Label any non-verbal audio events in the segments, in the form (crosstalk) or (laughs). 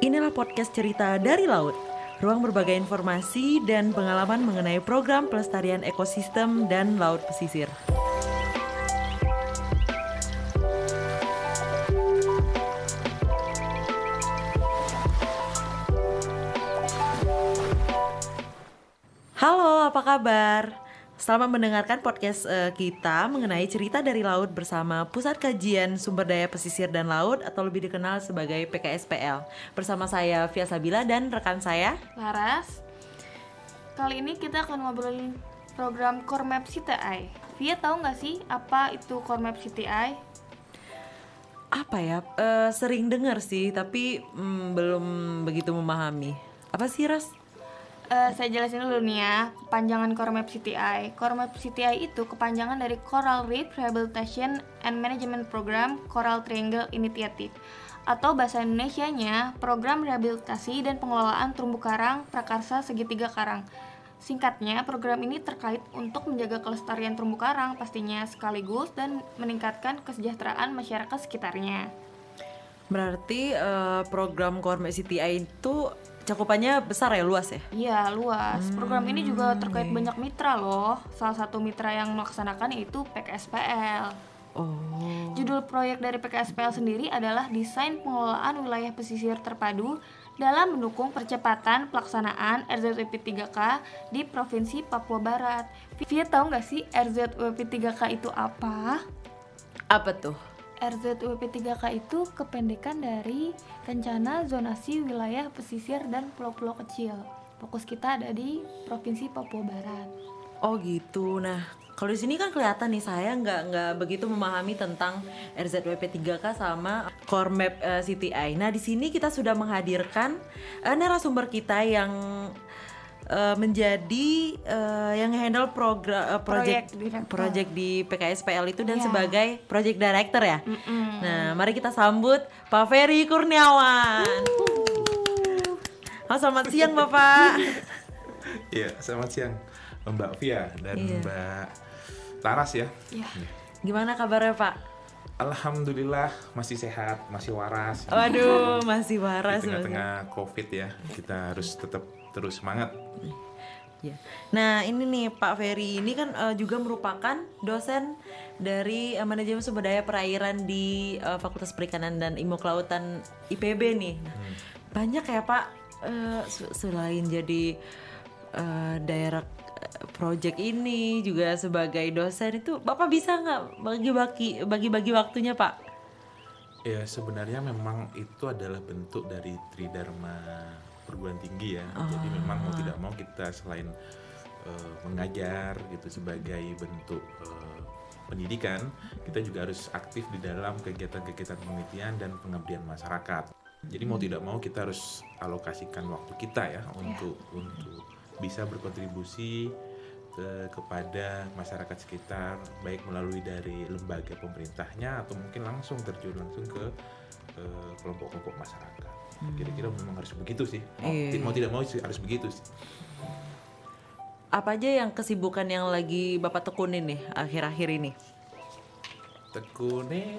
Inilah podcast cerita dari laut. Ruang berbagai informasi dan pengalaman mengenai program pelestarian ekosistem dan laut pesisir. Halo, apa kabar? Selamat mendengarkan podcast uh, kita mengenai cerita dari laut bersama Pusat Kajian Sumber Daya Pesisir dan Laut atau lebih dikenal sebagai PKSPL. Bersama saya Via Sabila dan rekan saya Laras. Kali ini kita akan ngobrolin program Core Map CTI. Via tahu nggak sih apa itu Core Map CTI? Apa ya? Uh, sering dengar sih, tapi mm, belum begitu memahami. Apa sih Ras? Uh, saya jelasin dulu nih ya, kepanjangan Core Map CTI. Core Map CTI itu kepanjangan dari Coral Reef Rehabilitation and Management Program Coral Triangle Initiative atau bahasa Indonesia-nya Program Rehabilitasi dan Pengelolaan Terumbu Karang Prakarsa Segitiga Karang. Singkatnya, program ini terkait untuk menjaga kelestarian terumbu karang pastinya sekaligus dan meningkatkan kesejahteraan masyarakat sekitarnya. Berarti uh, program Core Map CTI itu cakupannya besar ya luas ya iya luas hmm, program ini juga terkait okay. banyak mitra loh salah satu mitra yang melaksanakan yaitu PKSPL Oh. Judul proyek dari PKSPL sendiri adalah Desain Pengelolaan Wilayah Pesisir Terpadu dalam mendukung percepatan pelaksanaan RZWP 3K di Provinsi Papua Barat. Via tahu nggak sih RZWP 3K itu apa? Apa tuh? RZUP 3K itu kependekan dari Rencana Zonasi Wilayah Pesisir dan Pulau-Pulau Kecil. Fokus kita ada di Provinsi Papua Barat. Oh gitu. Nah, kalau di sini kan kelihatan nih saya nggak nggak begitu memahami tentang RZWP 3K sama Core Map uh, eh, CTI. Nah, di sini kita sudah menghadirkan uh, narasumber kita yang uh, menjadi uh, yang handle program uh, project project di PKSPL itu dan yeah. sebagai project director ya. Mm -mm. Nah, mari kita sambut Pak Ferry Kurniawan. Uh. Oh, selamat siang Bapak. (laughs) Iya, selamat siang Mbak Via dan yeah. Mbak Taras ya. Iya. Yeah. Gimana kabarnya Pak? Alhamdulillah masih sehat, masih waras. Waduh, (laughs) masih waras. Di tengah-tengah COVID ya, kita harus tetap terus semangat. Ya. Nah ini nih Pak Ferry ini kan uh, juga merupakan dosen dari uh, manajemen sumber daya perairan di uh, Fakultas Perikanan dan Ilmu Kelautan IPB nih. hmm. Banyak ya Pak uh, selain jadi uh, daerah project ini juga sebagai dosen itu Bapak bisa nggak bagi-bagi bagi-bagi waktunya Pak? Ya sebenarnya memang itu adalah bentuk dari Tridharma perguruan tinggi ya. Oh. Jadi memang mau tidak mau kita selain uh, mengajar gitu sebagai bentuk uh, pendidikan, kita juga harus aktif di dalam kegiatan-kegiatan penelitian dan pengabdian masyarakat. Jadi mau tidak mau kita harus alokasikan waktu kita ya untuk yeah. untuk bisa berkontribusi ke, kepada masyarakat sekitar baik melalui dari lembaga pemerintahnya atau mungkin langsung terjun langsung ke kelompok-kelompok masyarakat. Hmm. kira-kira memang harus begitu sih. Mau, iya. mau tidak mau sih harus begitu sih. Apa aja yang kesibukan yang lagi bapak tekunin nih akhir-akhir ini? Tekunin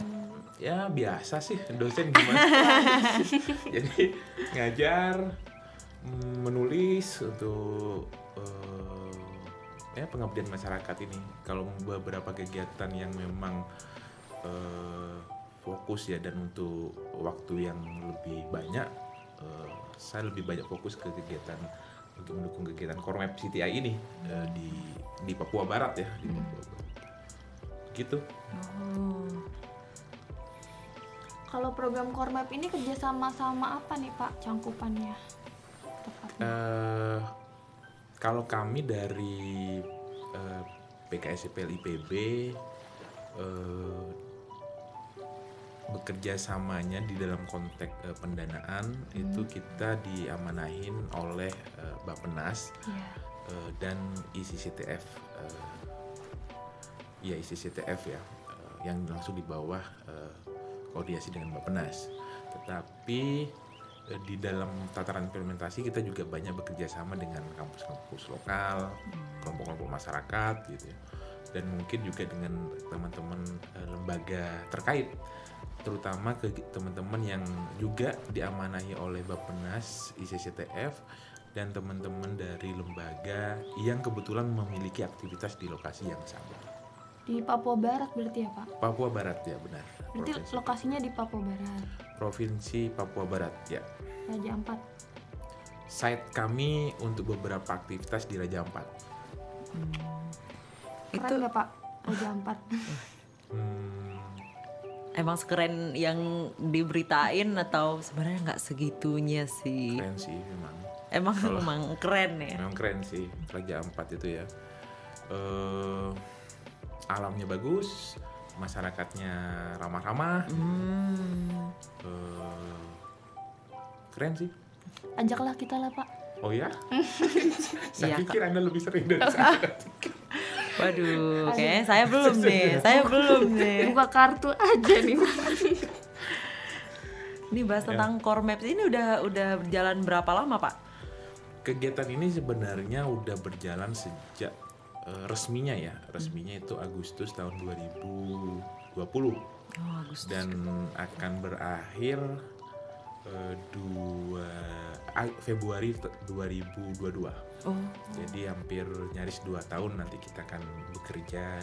ya biasa sih dosen gimana (laughs) jadi ngajar menulis untuk uh, ya pengabdian masyarakat ini. Kalau beberapa kegiatan yang memang uh, fokus ya dan untuk waktu yang lebih banyak uh, saya lebih banyak fokus ke kegiatan untuk mendukung kegiatan Kormap CTI ini uh, di di Papua Barat ya di. Papua Barat. gitu oh. kalau program Kormap ini kerjasama sama apa nih Pak cangkupannya Uh, kalau kami dari uh, PKSPL IPB uh, bekerja samanya di dalam konteks uh, pendanaan hmm. itu kita diamanahin oleh uh, Bappenas yeah. Iya. uh, dan ICCTF uh, ya ICCTF ya uh, yang langsung di bawah uh, koordinasi dengan Bappenas. Tetapi uh, di dalam tataran implementasi kita juga banyak bekerja sama dengan kampus-kampus lokal, hmm. kelompok-kelompok masyarakat gitu ya. Dan mungkin juga dengan teman-teman uh, lembaga terkait terutama ke teman-teman yang juga diamanahi oleh Bappenas ICCTF dan teman-teman dari lembaga yang kebetulan memiliki aktivitas di lokasi yang sama. Di Papua Barat berarti ya Pak? Papua Barat ya benar. Berarti Provinsi, lokasinya di Papua Barat, Provinsi Papua Barat ya. Raja Ampat. Site kami untuk beberapa aktivitas di Raja Ampat. Keren Itu nggak Pak? Raja Ampat. (laughs) Hmm, emang sekeren yang diberitain atau sebenarnya nggak segitunya sih? keren sih memang. Emang emang keren ya. Memang keren sih Raja Ampat itu ya. Eh, alamnya bagus, masyarakatnya ramah-ramah. Hmm. Eh, keren sih. Ajaklah kita lah Pak. Oh ya? (laughs) Saya Iya, pikir Anda lebih sering dari (laughs) saya. Waduh, kayaknya saya belum (laughs) nih. Saya belum nih. Buka kartu aja nih. (laughs) Ini bahas tentang core maps ini udah udah berjalan berapa lama, Pak? Kegiatan ini sebenarnya udah berjalan sejak eh, resminya ya. Resminya itu Agustus tahun 2020 Oh, Agustus. dan akan berakhir dua A- Februari t- 2022. Oh, Jadi hampir nyaris dua tahun nanti kita akan bekerja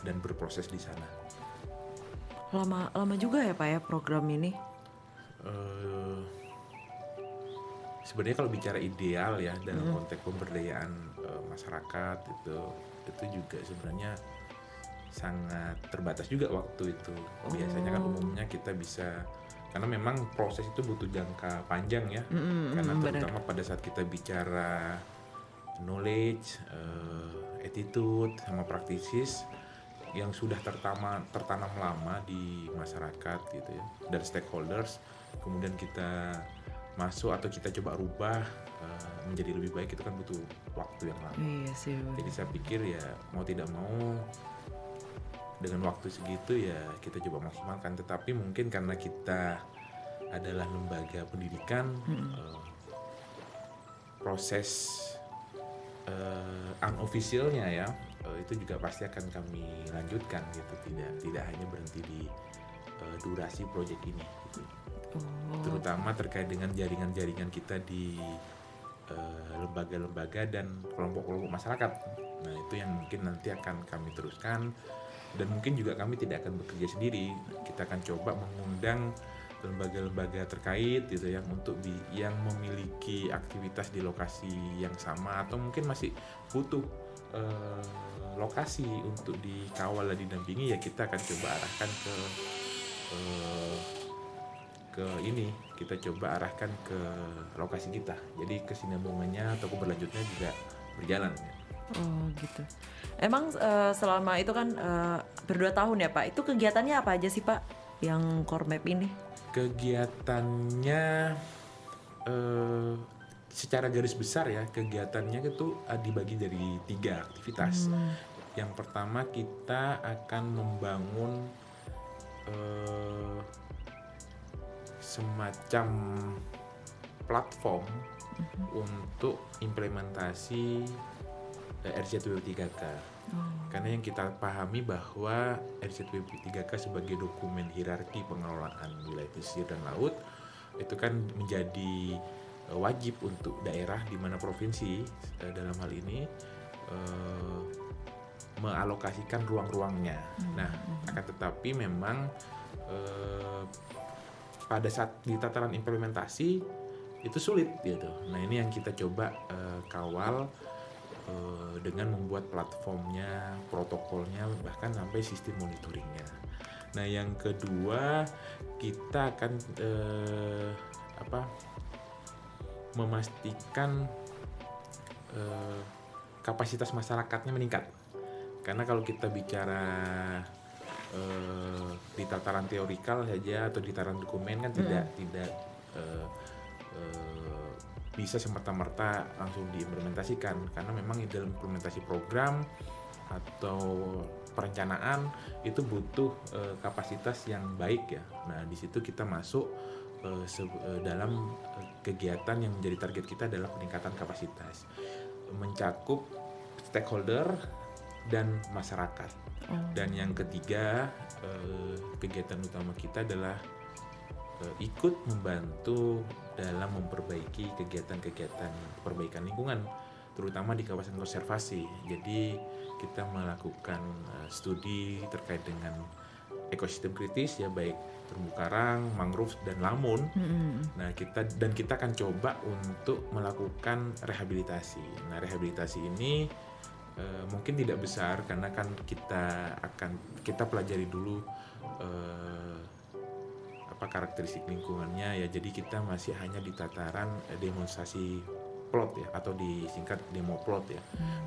dan berproses di sana. lama lama juga ya, Pak ya program ini. Eh, sebenarnya kalau bicara ideal ya dalam konteks pemberdayaan eh, masyarakat itu itu juga sebenarnya sangat terbatas juga waktu itu biasanya kan umumnya kita bisa karena memang proses itu butuh jangka panjang ya karena mm, benar. terutama pada saat kita bicara knowledge, eh, attitude sama praktisis yang sudah tertama tertanam lama di masyarakat gitu ya dan stakeholders kemudian kita masuk atau kita coba rubah eh, menjadi lebih baik itu kan butuh waktu yang lama Iya sih. jadi saya pikir ya mau tidak mau dengan waktu segitu ya kita coba maksimalkan. Tetapi mungkin karena kita adalah lembaga pendidikan eh, proses eh, unofficialnya ya eh, itu juga pasti akan kami lanjutkan gitu. Tidak tidak hanya berhenti di eh, durasi proyek ini gitu. Oh, terutama terkait dengan jaringan-jaringan kita di lembaga-lembaga dan kelompok-kelompok masyarakat. Nah itu yang mungkin nanti akan kami teruskan dan mungkin juga kami tidak akan bekerja sendiri. Kita akan coba mengundang lembaga-lembaga terkait gitu yang untuk di- yang memiliki aktivitas di lokasi yang sama atau mungkin masih butuh eh, lokasi untuk dikawal dan didampingi ya kita akan coba arahkan ke eh, ke ini kita coba arahkan ke lokasi kita jadi kesinambungannya atau keberlanjutnya juga berjalan ya. Oh gitu. Emang eh, selama itu kan eh, berdua tahun ya, Pak. Itu kegiatannya apa aja sih, Pak? Yang core map ini? kegiatannya eh, secara garis besar ya kegiatannya itu eh, dibagi dari tiga aktivitas yang pertama kita akan membangun eh, semacam platform untuk implementasi eh, RZ23K. Karena yang kita pahami bahwa RZ23K sebagai dokumen hierarki pengelolaan wilayah pesisir dan laut itu kan menjadi eh, wajib untuk daerah di mana provinsi eh, dalam hal ini eh, mengalokasikan ruang-ruangnya. Nah, akan tetapi memang eh, pada saat di tataran implementasi itu sulit gitu. Nah ini yang kita coba eh, kawal eh, dengan membuat platformnya, protokolnya, bahkan sampai sistem monitoringnya. Nah yang kedua kita akan eh, apa memastikan eh, kapasitas masyarakatnya meningkat. Karena kalau kita bicara eh, di tataran teorikal saja atau di tataran dokumen kan tidak tidak eh, eh, bisa semata-merta langsung diimplementasikan. Karena memang di dalam implementasi program atau perencanaan itu butuh eh, kapasitas yang baik ya. Nah di situ kita masuk eh, se- eh, dalam kegiatan yang menjadi target kita adalah peningkatan kapasitas, mencakup stakeholder dan masyarakat. Dan yang ketiga kegiatan utama kita adalah ikut membantu dalam memperbaiki kegiatan-kegiatan perbaikan lingkungan, terutama di kawasan konservasi. Jadi kita melakukan eh, studi terkait dengan ekosistem kritis ya baik terumbu karang, mangrove dan lamun. Nah, kita dan kita akan coba untuk melakukan rehabilitasi. Nah, rehabilitasi ini eh, mungkin tidak besar karena kan kita akan kita pelajari dulu eh, apa karakteristik lingkungannya ya. Jadi kita masih hanya di tataran eh, demonstrasi plot ya atau disingkat demo plot ya.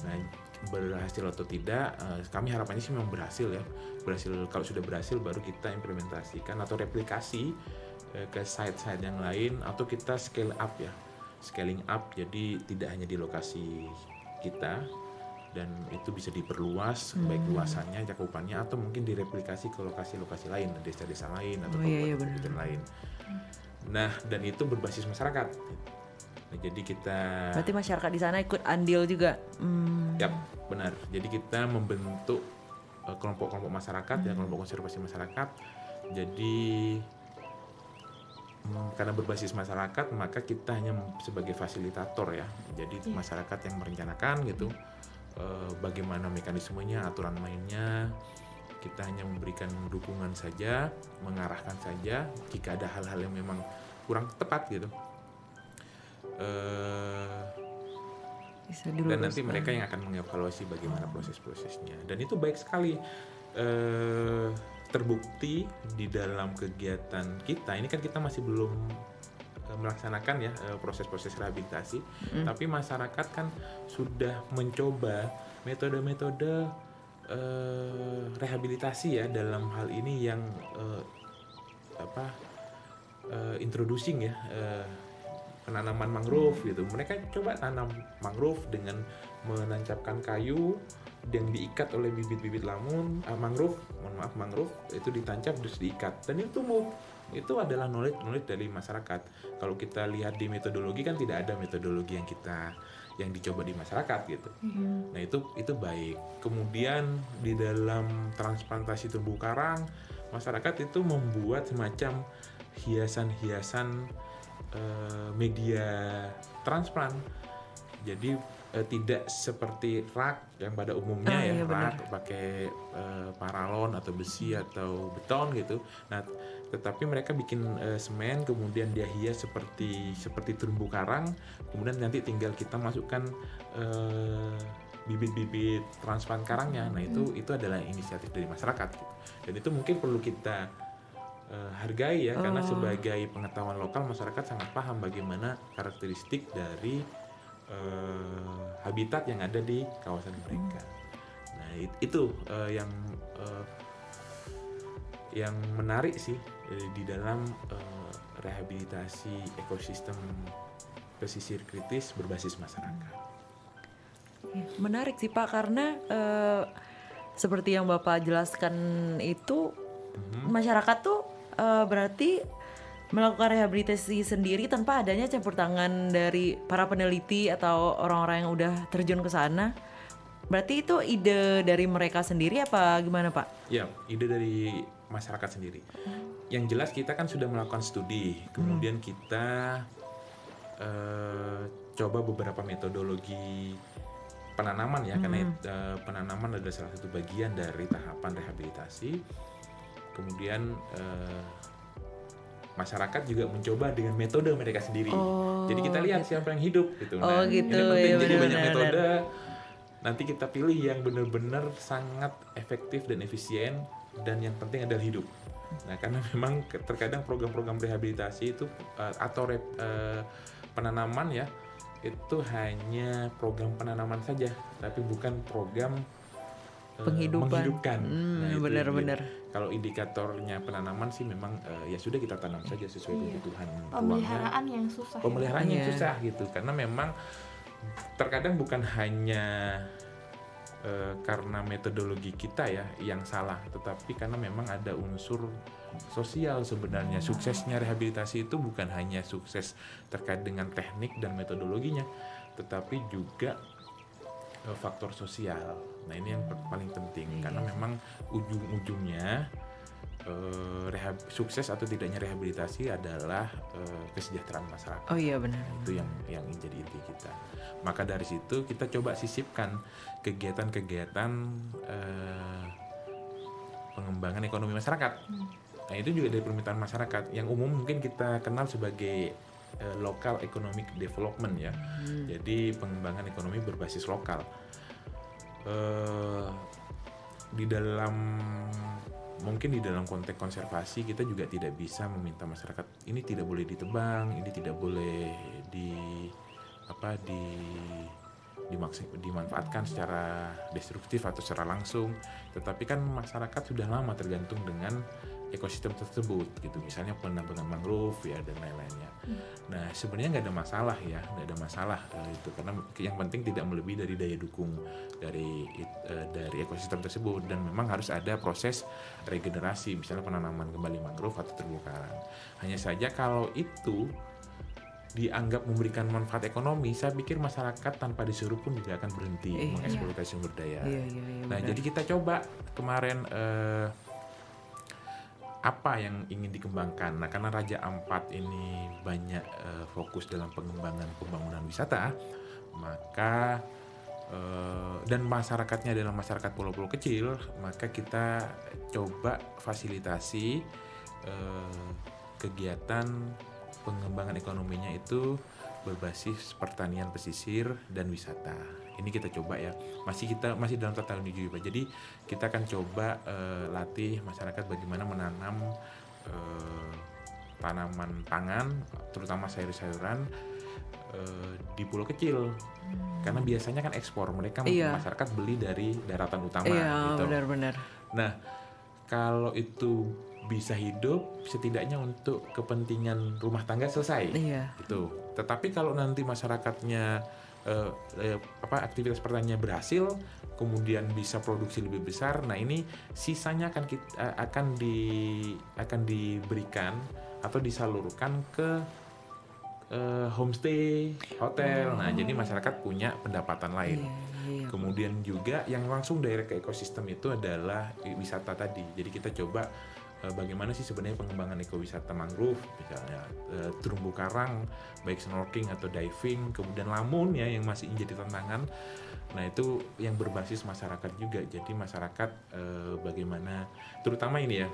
Nah, berhasil atau tidak, eh, kami harapannya sih memang berhasil ya. Berhasil kalau sudah berhasil baru kita implementasikan atau replikasi eh, ke site-site yang lain atau kita scale up ya. Scaling up jadi tidak hanya di lokasi kita dan itu bisa diperluas baik luasannya, cakupannya atau mungkin direplikasi ke lokasi-lokasi lain, desa-desa lain atau Oh, iya, iya, lain. Nah, dan itu berbasis masyarakat. Nah, jadi kita Berarti masyarakat di sana ikut andil juga. Hmm. Yap, benar. Jadi kita membentuk eh, kelompok-kelompok masyarakat ya, kelompok konservasi masyarakat. Jadi mm, karena berbasis masyarakat, maka kita hanya sebagai fasilitator ya. Jadi masyarakat yang merencanakan gitu, eh, bagaimana mekanismenya, aturan mainnya. Kita hanya memberikan dukungan saja, mengarahkan saja. Jika ada hal-hal yang memang kurang tepat gitu. Eh, Bisa dan nanti mereka yang akan mengevaluasi bagaimana proses-prosesnya dan itu baik sekali eh, terbukti di dalam kegiatan kita ini kan kita masih belum melaksanakan ya eh, proses-proses rehabilitasi tapi masyarakat kan sudah mencoba metode-metode eh, rehabilitasi ya dalam hal ini yang eh, apa eh, introducing ya eh, penanaman mangrove gitu. Mereka coba tanam mangrove dengan menancapkan kayu yang diikat oleh bibit-bibit lamun eh, mangrove, mohon maaf mangrove itu ditancap terus diikat dan itu tumbuh. Itu adalah knowledge knowledge dari masyarakat. Kalau kita lihat di metodologi kan tidak ada metodologi yang kita yang dicoba di masyarakat gitu. Nah itu itu baik. Kemudian di dalam transplantasi terumbu karang masyarakat itu membuat semacam hiasan-hiasan eh, media transplant. Jadi eh, tidak seperti rak yang pada umumnya Ah, ya iya rak pakai eh, paralon atau besi atau beton gitu. Nah, tetapi mereka bikin eh, semen kemudian dia hias seperti seperti terumbu karang, kemudian nanti tinggal kita masukkan eh, bibit-bibit transplant karangnya. Nah, itu itu adalah inisiatif dari masyarakat gitu. Dan itu mungkin perlu kita eh, hargai ya karena Oh. sebagai pengetahuan lokal masyarakat sangat paham bagaimana karakteristik dari eh, habitat yang ada di kawasan mereka. Nah it- itu eh, yang eh, yang menarik sih di dalam eh, rehabilitasi ekosistem pesisir kritis berbasis masyarakat. Ya, Menarik sih Pak karena eh, seperti yang Bapak jelaskan itu masyarakat tuh eh, berarti melakukan rehabilitasi sendiri tanpa adanya campur tangan dari para peneliti atau orang-orang yang udah terjun ke sana. Berarti itu ide dari mereka sendiri apa gimana Pak? Ya, ide dari masyarakat sendiri. Yang jelas kita kan sudah melakukan studi, kemudian kita eh, coba beberapa metodologi penanaman ya, karena eh, penanaman adalah salah satu bagian dari tahapan rehabilitasi. Kemudian eh, masyarakat juga mencoba dengan metode mereka sendiri. Oh, Jadi kita lihat siapa yang hidup gitu. Oh, gitu, Ini penting ya, jadi banyak metode. Nanti kita pilih yang benar-benar sangat efektif dan efisien dan yang penting adalah hidup. Nah, karena (laughs) memang terkadang program-program rehabilitasi itu uh, atau rep- uh, penanaman ya itu hanya program penanaman saja, tapi bukan program uh, Penghidupan. menghidupkan. Hmm, Nah, dia- Kalau indikatornya penanaman sih memang uh, ya sudah kita tanam saja sesuai Iya. kebutuhan ruangnya Pemeliharaan yang susah. ya. pemeliharaan yang Iya. susah gitu karena memang terkadang bukan hanya eh, karena metodologi kita ya yang salah tetapi karena memang ada unsur sosial sebenarnya suksesnya rehabilitasi itu bukan hanya sukses terkait dengan teknik dan metodologinya tetapi juga eh, faktor sosial. Nah ini yang paling penting karena memang ujung-ujungnya eh, rehab- sukses atau tidaknya rehabilitasi adalah eh, kesejahteraan masyarakat. Oh iya benar. itu yang yang jadi inti kita. Maka dari situ kita coba sisipkan kegiatan-kegiatan eh, pengembangan ekonomi masyarakat. Nah itu juga dari permintaan masyarakat. Yang umum mungkin kita kenal sebagai eh, local economic development ya. Jadi pengembangan ekonomi berbasis lokal Eh, di dalam mungkin di dalam konteks konservasi kita juga tidak bisa meminta masyarakat ini tidak boleh ditebang, ini tidak boleh di apa di dimaksud dimanfaatkan secara destruktif atau secara langsung. Tetapi kan masyarakat sudah lama tergantung dengan ekosistem tersebut gitu. Misalnya penambangan mangrove ya dan lain-lainnya. Nah sebenarnya nggak ada masalah ya, nggak ada masalah eh, itu karena yang penting tidak melebihi dari daya dukung dari eh, dari ekosistem tersebut dan memang harus ada proses regenerasi misalnya penanaman kembali mangrove atau terumbu karang. Hanya saja kalau itu dianggap memberikan manfaat ekonomi, saya pikir masyarakat tanpa disuruh pun juga akan berhenti Iya. mengeksploitasi sumber daya. Iya iya iya. Nah, benar. jadi kita coba kemarin eh, apa yang ingin dikembangkan. Nah, karena Raja Ampat ini banyak eh, fokus dalam pengembangan pembangunan wisata, maka eh, dan masyarakatnya adalah masyarakat pulau-pulau kecil, maka kita coba fasilitasi eh, kegiatan pengembangan ekonominya itu berbasis pertanian pesisir dan wisata. Ini kita coba ya. Masih kita masih dalam tahap uji coba. Jadi kita akan coba eh, latih masyarakat bagaimana menanam eh, tanaman pangan, terutama sayur-sayuran eh, di pulau kecil. Karena biasanya kan ekspor, mereka Iya. masyarakat beli dari daratan utama Iya gitu. benar-benar. Nah, kalau itu bisa hidup setidaknya untuk kepentingan rumah tangga selesai Iya. itu. Tetapi kalau nanti masyarakatnya eh, eh, apa aktivitas pertaniannya berhasil, kemudian bisa produksi lebih besar, nah ini sisanya akan kita, eh, akan di akan diberikan atau disalurkan ke eh, homestay, hotel. Nah, jadi masyarakat punya pendapatan lain. Iya, iya. Kemudian juga yang langsung direct ke ekosistem itu adalah wisata tadi. Jadi kita coba bagaimana sih sebenarnya pengembangan ekowisata mangrove, misalnya eh, terumbu karang, baik snorkeling atau diving, kemudian lamun ya yang masih menjadi tantangan. Nah itu yang berbasis masyarakat juga. Jadi masyarakat eh, bagaimana, terutama ini ya.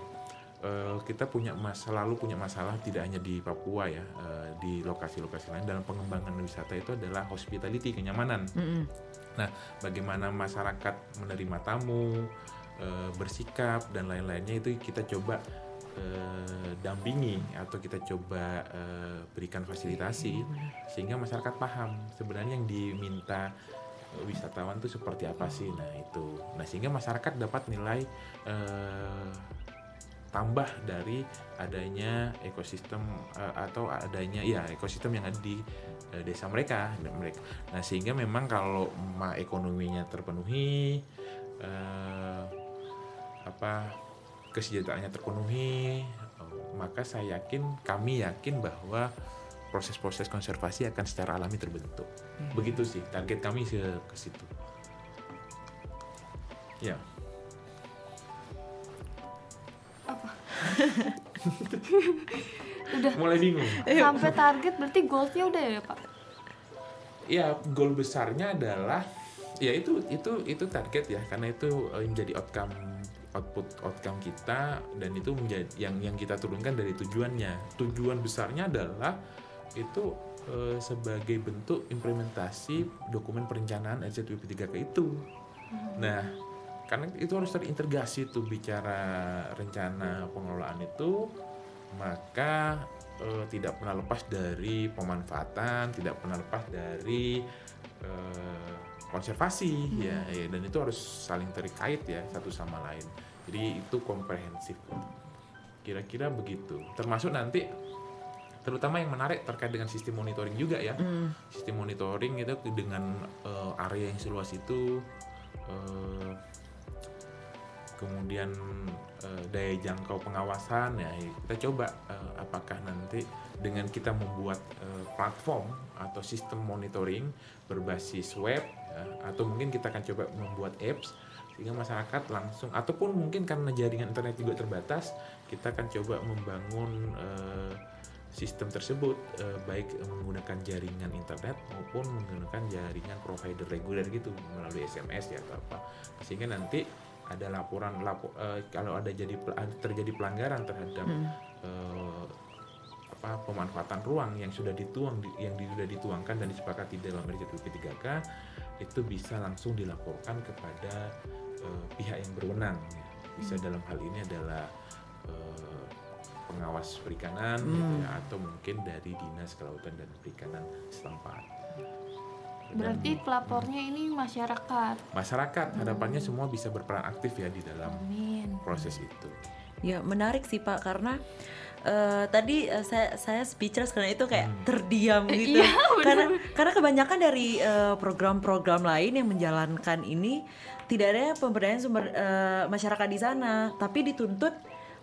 eh, kita punya mas selalu punya masalah tidak hanya di Papua ya eh, di lokasi-lokasi lain dalam pengembangan wisata itu adalah hospitality kenyamanan Mm-mm. Nah, bagaimana masyarakat menerima tamu, eh, bersikap dan lain-lainnya itu kita coba eh, dampingi atau kita coba eh, berikan fasilitasi sehingga masyarakat paham sebenarnya yang diminta wisatawan itu seperti apa sih. Nah, itu. Nah, sehingga masyarakat dapat nilai eh, tambah dari adanya ekosistem eh, atau adanya ya ekosistem yang ada di eh, desa mereka mereka. Nah sehingga memang kalau ekonominya terpenuhi eh, apa kesejahteraannya terpenuhi eh, maka saya yakin kami yakin bahwa proses-proses konservasi akan secara alami terbentuk. Begitu sih target kami ke ke situ. Ya. (laughs) Udah Mulai bingung. sampai target berarti goalsnya udah ya pak? ya goal besarnya adalah ya itu itu itu target ya karena itu eh, menjadi outcome output outcome kita dan itu menjadi yang yang kita turunkan dari tujuannya. Tujuan besarnya adalah itu eh, sebagai bentuk implementasi dokumen perencanaan RZWP 3K itu. Nah karena itu harus terintegrasi tuh bicara rencana pengelolaan itu maka eh, tidak pernah lepas dari pemanfaatan, tidak pernah lepas dari eh, konservasi ya, ya, dan itu harus saling terkait ya satu sama lain. Jadi itu komprehensif. Kira-kira begitu. Termasuk nanti terutama yang menarik terkait dengan sistem monitoring juga ya. Mm. Sistem monitoring itu dengan eh, area yang seluas itu eh, kemudian eh, daya jangkau pengawasan ya kita coba eh, apakah nanti dengan kita membuat eh, platform atau sistem monitoring berbasis web ya, atau mungkin kita akan coba membuat apps sehingga masyarakat langsung ataupun mungkin karena jaringan internet juga terbatas kita akan coba membangun eh, sistem tersebut eh, baik menggunakan jaringan internet maupun menggunakan jaringan provider reguler gitu melalui SMS ya atau apa. Sehingga nanti ada laporan lapo, eh, kalau ada jadi terjadi pelanggaran terhadap eh, apa pemanfaatan ruang yang sudah dituang di- yang sudah dituangkan dan disepakati dalam RCTP 3K itu bisa langsung dilaporkan kepada eh, pihak yang berwenang ya. bisa dalam hal ini adalah eh, pengawas perikanan gitu ya, atau mungkin dari dinas kelautan dan perikanan setempat. Dan Berarti pelapornya ini masyarakat. masyarakat harapannya semua bisa berperan aktif ya di dalam Amin. proses itu. Ya menarik sih Pak karena eh, tadi eh, saya saya speechless karena itu kayak terdiam (laughs) gitu. karena karena kebanyakan dari eh, program-program lain yang menjalankan ini tidak ada pemberdayaan sumber eh, masyarakat di sana, tapi dituntut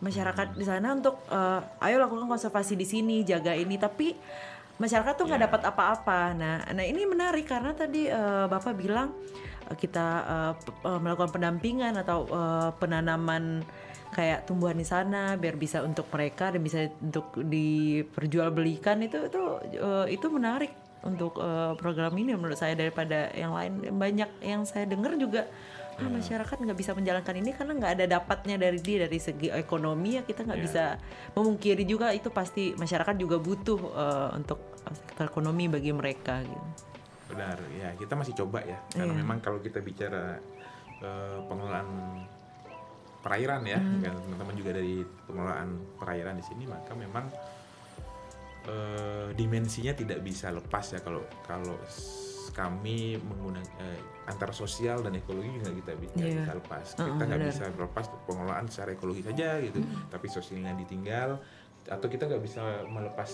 masyarakat di sana untuk eh, ayo lakukan konservasi di sini, jaga ini, tapi masyarakat tuh nggak dapat apa-apa. Nah, nah ini menarik karena tadi eh, Bapak bilang kita eh, melakukan pendampingan atau eh, penanaman kayak tumbuhan di sana biar bisa untuk mereka dan bisa untuk diperjualbelikan itu itu eh, itu menarik untuk eh, program ini menurut saya daripada yang lain banyak yang saya dengar juga ah, masyarakat nggak bisa menjalankan ini karena nggak ada dapatnya dari dia dari segi ekonomi ya kita nggak Ya. bisa memungkiri juga itu pasti masyarakat juga butuh eh, untuk sektor ekonomi bagi mereka gitu. Benar, ya kita masih coba ya, karena Iya. memang kalau kita bicara eh, pengelolaan perairan ya, kan teman-teman juga dari pengelolaan perairan di sini, maka memang eh, dimensinya tidak bisa lepas ya kalau kalau kami menggunakan eh, antara sosial dan ekologi juga kita bi- nggak Iya. bisa lepas. Kita nggak bisa lepas pengelolaan secara ekologi saja gitu, tapi sosialnya ditinggal atau kita nggak bisa melepas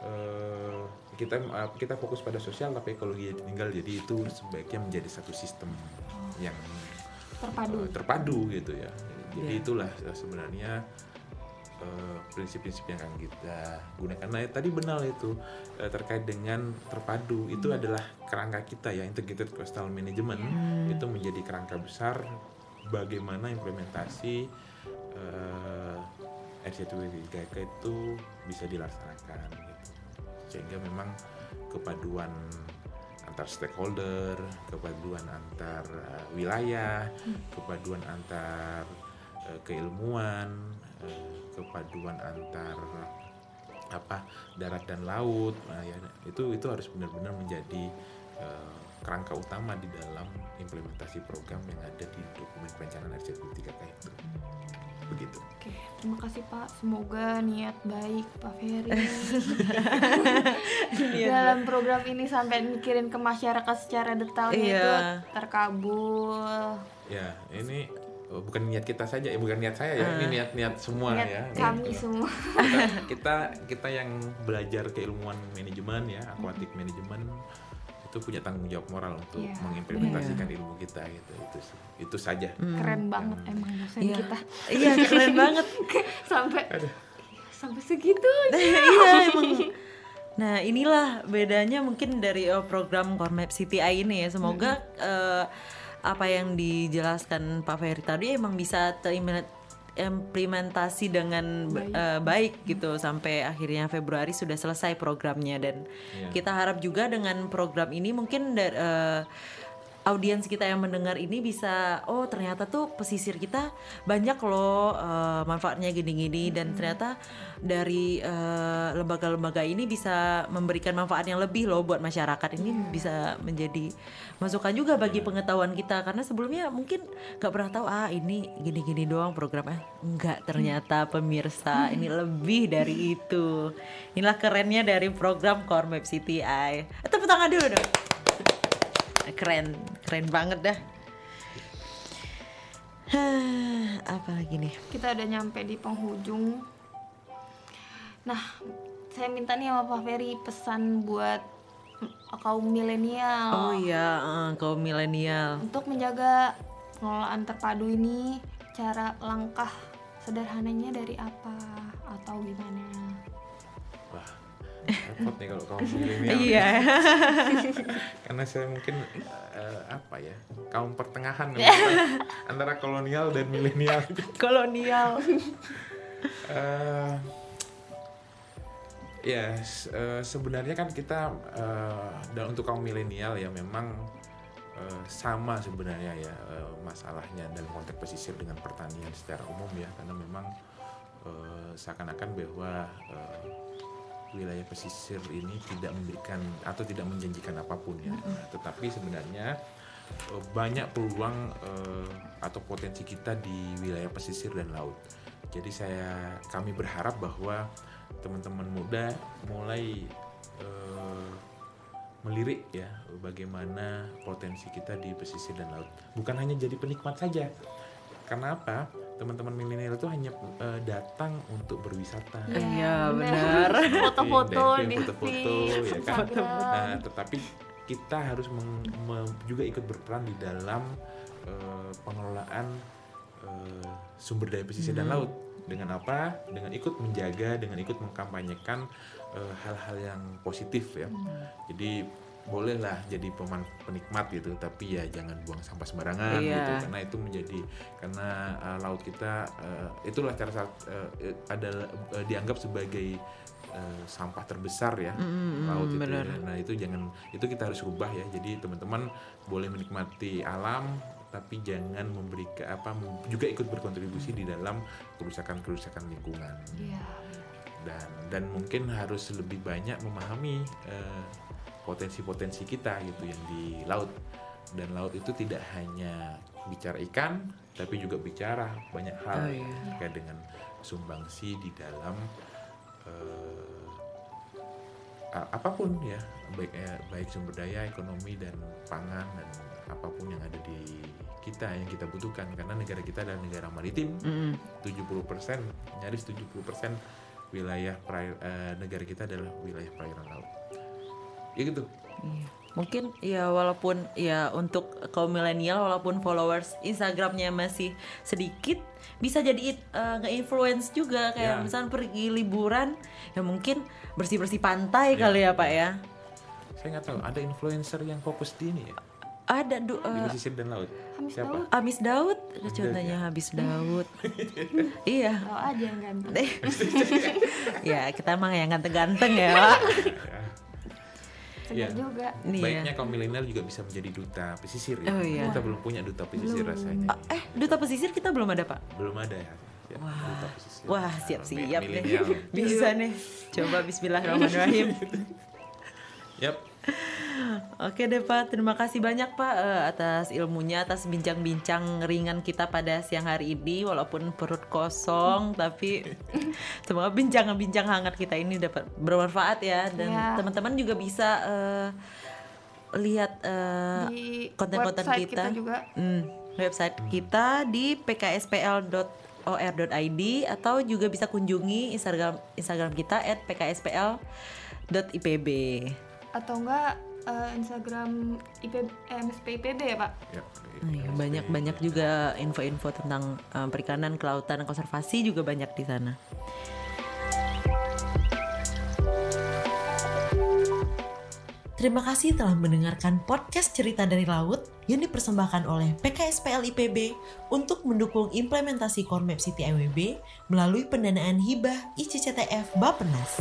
eh, kita eh, kita fokus pada sosial tapi ekologi ditinggal jadi itu sebaiknya menjadi satu sistem yang Terpadu. eh, terpadu gitu ya jadi Iya. itulah sebenarnya eh, prinsip-prinsip yang akan kita gunakan. Nah tadi benar itu eh, terkait dengan terpadu. Itu adalah kerangka kita ya integrated coastal management. Itu menjadi kerangka besar bagaimana implementasi RCTW 3K itu bisa dilaksanakan gitu. Sehingga memang kepaduan antar stakeholder, kepaduan antar uh, wilayah, kepaduan antar uh, keilmuan, uh, kepaduan antar apa darat dan laut, nah, ya, itu itu harus benar-benar menjadi uh, kerangka utama di dalam implementasi program yang ada di dokumen perencanaan RCTP 3K itu. Begitu. Oke, terima kasih Pak. Semoga niat baik Pak Ferry (laughs) dalam program ini sampai mikirin ke masyarakat secara detailnya Iya. itu terkabul. Ya, ini bukan niat kita saja, ya bukan niat saya ya, ini niat-niat semua Niat ya. kami gitu. semua. Kita, (laughs) kita kita yang belajar keilmuan manajemen ya, aquatic manajemen itu punya tanggung jawab moral untuk Iya. mengimplementasikan ilmu kita gitu. Itu sih. itu saja. Keren banget emang dosen Iya. kita. Iya keren banget. (laughs) sampai sampai segitu. (laughs) iya emang. Nah inilah bedanya mungkin dari eh, program Cormap CTI ini ya. Semoga eh, apa yang dijelaskan Pak Ferry tadi emang bisa terimplementasi dengan ba- eh, baik gitu. Sampai akhirnya Februari sudah selesai programnya. Dan Iya. kita harap juga dengan program ini mungkin da- eh, audiens kita yang mendengar ini bisa oh ternyata tuh pesisir kita banyak loh eh, manfaatnya gini-gini. Dan ternyata dari eh, lembaga-lembaga ini bisa memberikan manfaat yang lebih loh buat masyarakat. Ini bisa menjadi masukan juga bagi pengetahuan kita. Karena sebelumnya mungkin nggak pernah tahu ah ini gini-gini doang programnya. Nggak ternyata pemirsa ini lebih dari itu. Inilah kerennya dari program Core Map CTI tepuk tangan dulu dong keren keren banget dah (sighs) apa lagi nih Kita udah nyampe di penghujung. Nah, saya minta nih sama Pak Ferry pesan buat kaum milenial oh iya eh, kaum milenial untuk menjaga pengelolaan terpadu ini cara langkah sederhananya dari apa atau gimana? Repot nih kalau kaum milenial. Iya. (laughs) Karena saya mungkin eh, apa ya kaum pertengahan (laughs) antara, antara kolonial dan milenial. Kolonial. (laughs) Eh, ya s- eh, sebenarnya kan kita eh, dan untuk kaum milenial ya memang sama sebenarnya ya masalahnya dalam konteks pesisir dengan pertanian secara umum ya karena memang seakan-akan bahwa wilayah pesisir ini tidak memberikan atau tidak menjanjikan apa pun ya tetapi sebenarnya eh, banyak peluang eh, atau potensi kita di wilayah pesisir dan laut jadi saya kami berharap bahwa teman-teman muda mulai eh, melirik ya bagaimana potensi kita di pesisir dan laut. Bukan hanya jadi penikmat saja. Karena apa? Teman-teman milenial itu hanya eh, datang untuk berwisata. Iya, benar. (laughs) Foto-foto Diving, di foto-foto, ya kan? Nah, tetapi kita harus meng- me- juga ikut berperan di dalam eh, pengelolaan eh, sumber daya pesisir dan laut. Dengan apa? Dengan ikut menjaga, dengan ikut mengkampanyekan hal-hal yang positif ya. Jadi bolehlah jadi peman penikmat gitu, tapi ya jangan buang sampah sembarangan Iya. gitu, karena itu menjadi karena eh, laut kita eh, itulah cara saat eh, adalah eh, dianggap sebagai eh, sampah terbesar ya Mm, laut mm, itu. benar. ya. Nah itu jangan itu kita harus rubah ya. Jadi teman-teman boleh menikmati alam tapi jangan memberi ke apa juga ikut berkontribusi di dalam kerusakan-kerusakan lingkungan Iya. dan dan mungkin harus lebih banyak memahami eh, potensi-potensi kita gitu yang di laut dan laut itu tidak hanya bicara ikan tapi juga bicara banyak hal Oh, iya. terkait dengan sumbangsi di dalam a- apa pun ya baik eh, baik sumber daya ekonomi dan pangan dan apa pun yang ada di kita yang kita butuhkan karena negara kita adalah negara maritim Mm, 70% nyaris 70% wilayah perai- eh, negara kita adalah wilayah perairan laut. Ya gitu. iya. Mungkin ya walaupun ya untuk kaum milenial walaupun followers Instagramnya masih sedikit bisa jadi eh, nge-influence juga kayak Ya. misalnya pergi liburan ya mungkin bersih-bersih pantai Ya. kali ya Pak ya. Saya nggak tahu ada influencer yang fokus di ini ya Ada du- di eh, pesisir dan laut. Hamis Siapa? Daud. Amis Daud contohnya habis Daud. (laughs) iya. Tahu aja yang ganteng. (laughs) ya kita emang yang ganteng-ganteng ya Pak. Iya. juga. Nih ya. Baiknya kaum milenial juga bisa menjadi duta pesisir ya. Oh, iya. Kita belum punya duta pesisir rasanya. Ah, Eh duta pesisir kita belum ada Pak. Belum ada ya. Ya, duta pesisir. Wah siap-siap deh. (laughs) Bisa nih. Coba Bismillahirrahmanirrahim. Yap. Oke deh Pak, terima kasih banyak Pak eh, atas ilmunya, atas bincang-bincang ringan kita pada siang hari ini walaupun perut kosong (laughs) tapi semoga bincang-bincang hangat kita ini dapat bermanfaat ya dan Ya. teman-teman juga bisa eh, lihat eh, konten-konten website kita, kita juga. Hmm, website kita di pkspl.or.id atau juga bisa kunjungi Instagram Instagram kita @pkspl.ipb. Atau enggak eh, Instagram IP, eh, MSP IPB ya Pak? Nah, iya, banyak-banyak juga info-info tentang eh, perikanan, kelautan, dan konservasi juga banyak di sana. Terima kasih telah mendengarkan podcast Cerita dari Laut yang dipersembahkan oleh PKSPL IPB untuk mendukung implementasi Kormap City IWB melalui pendanaan hibah ICCTF Bapenas.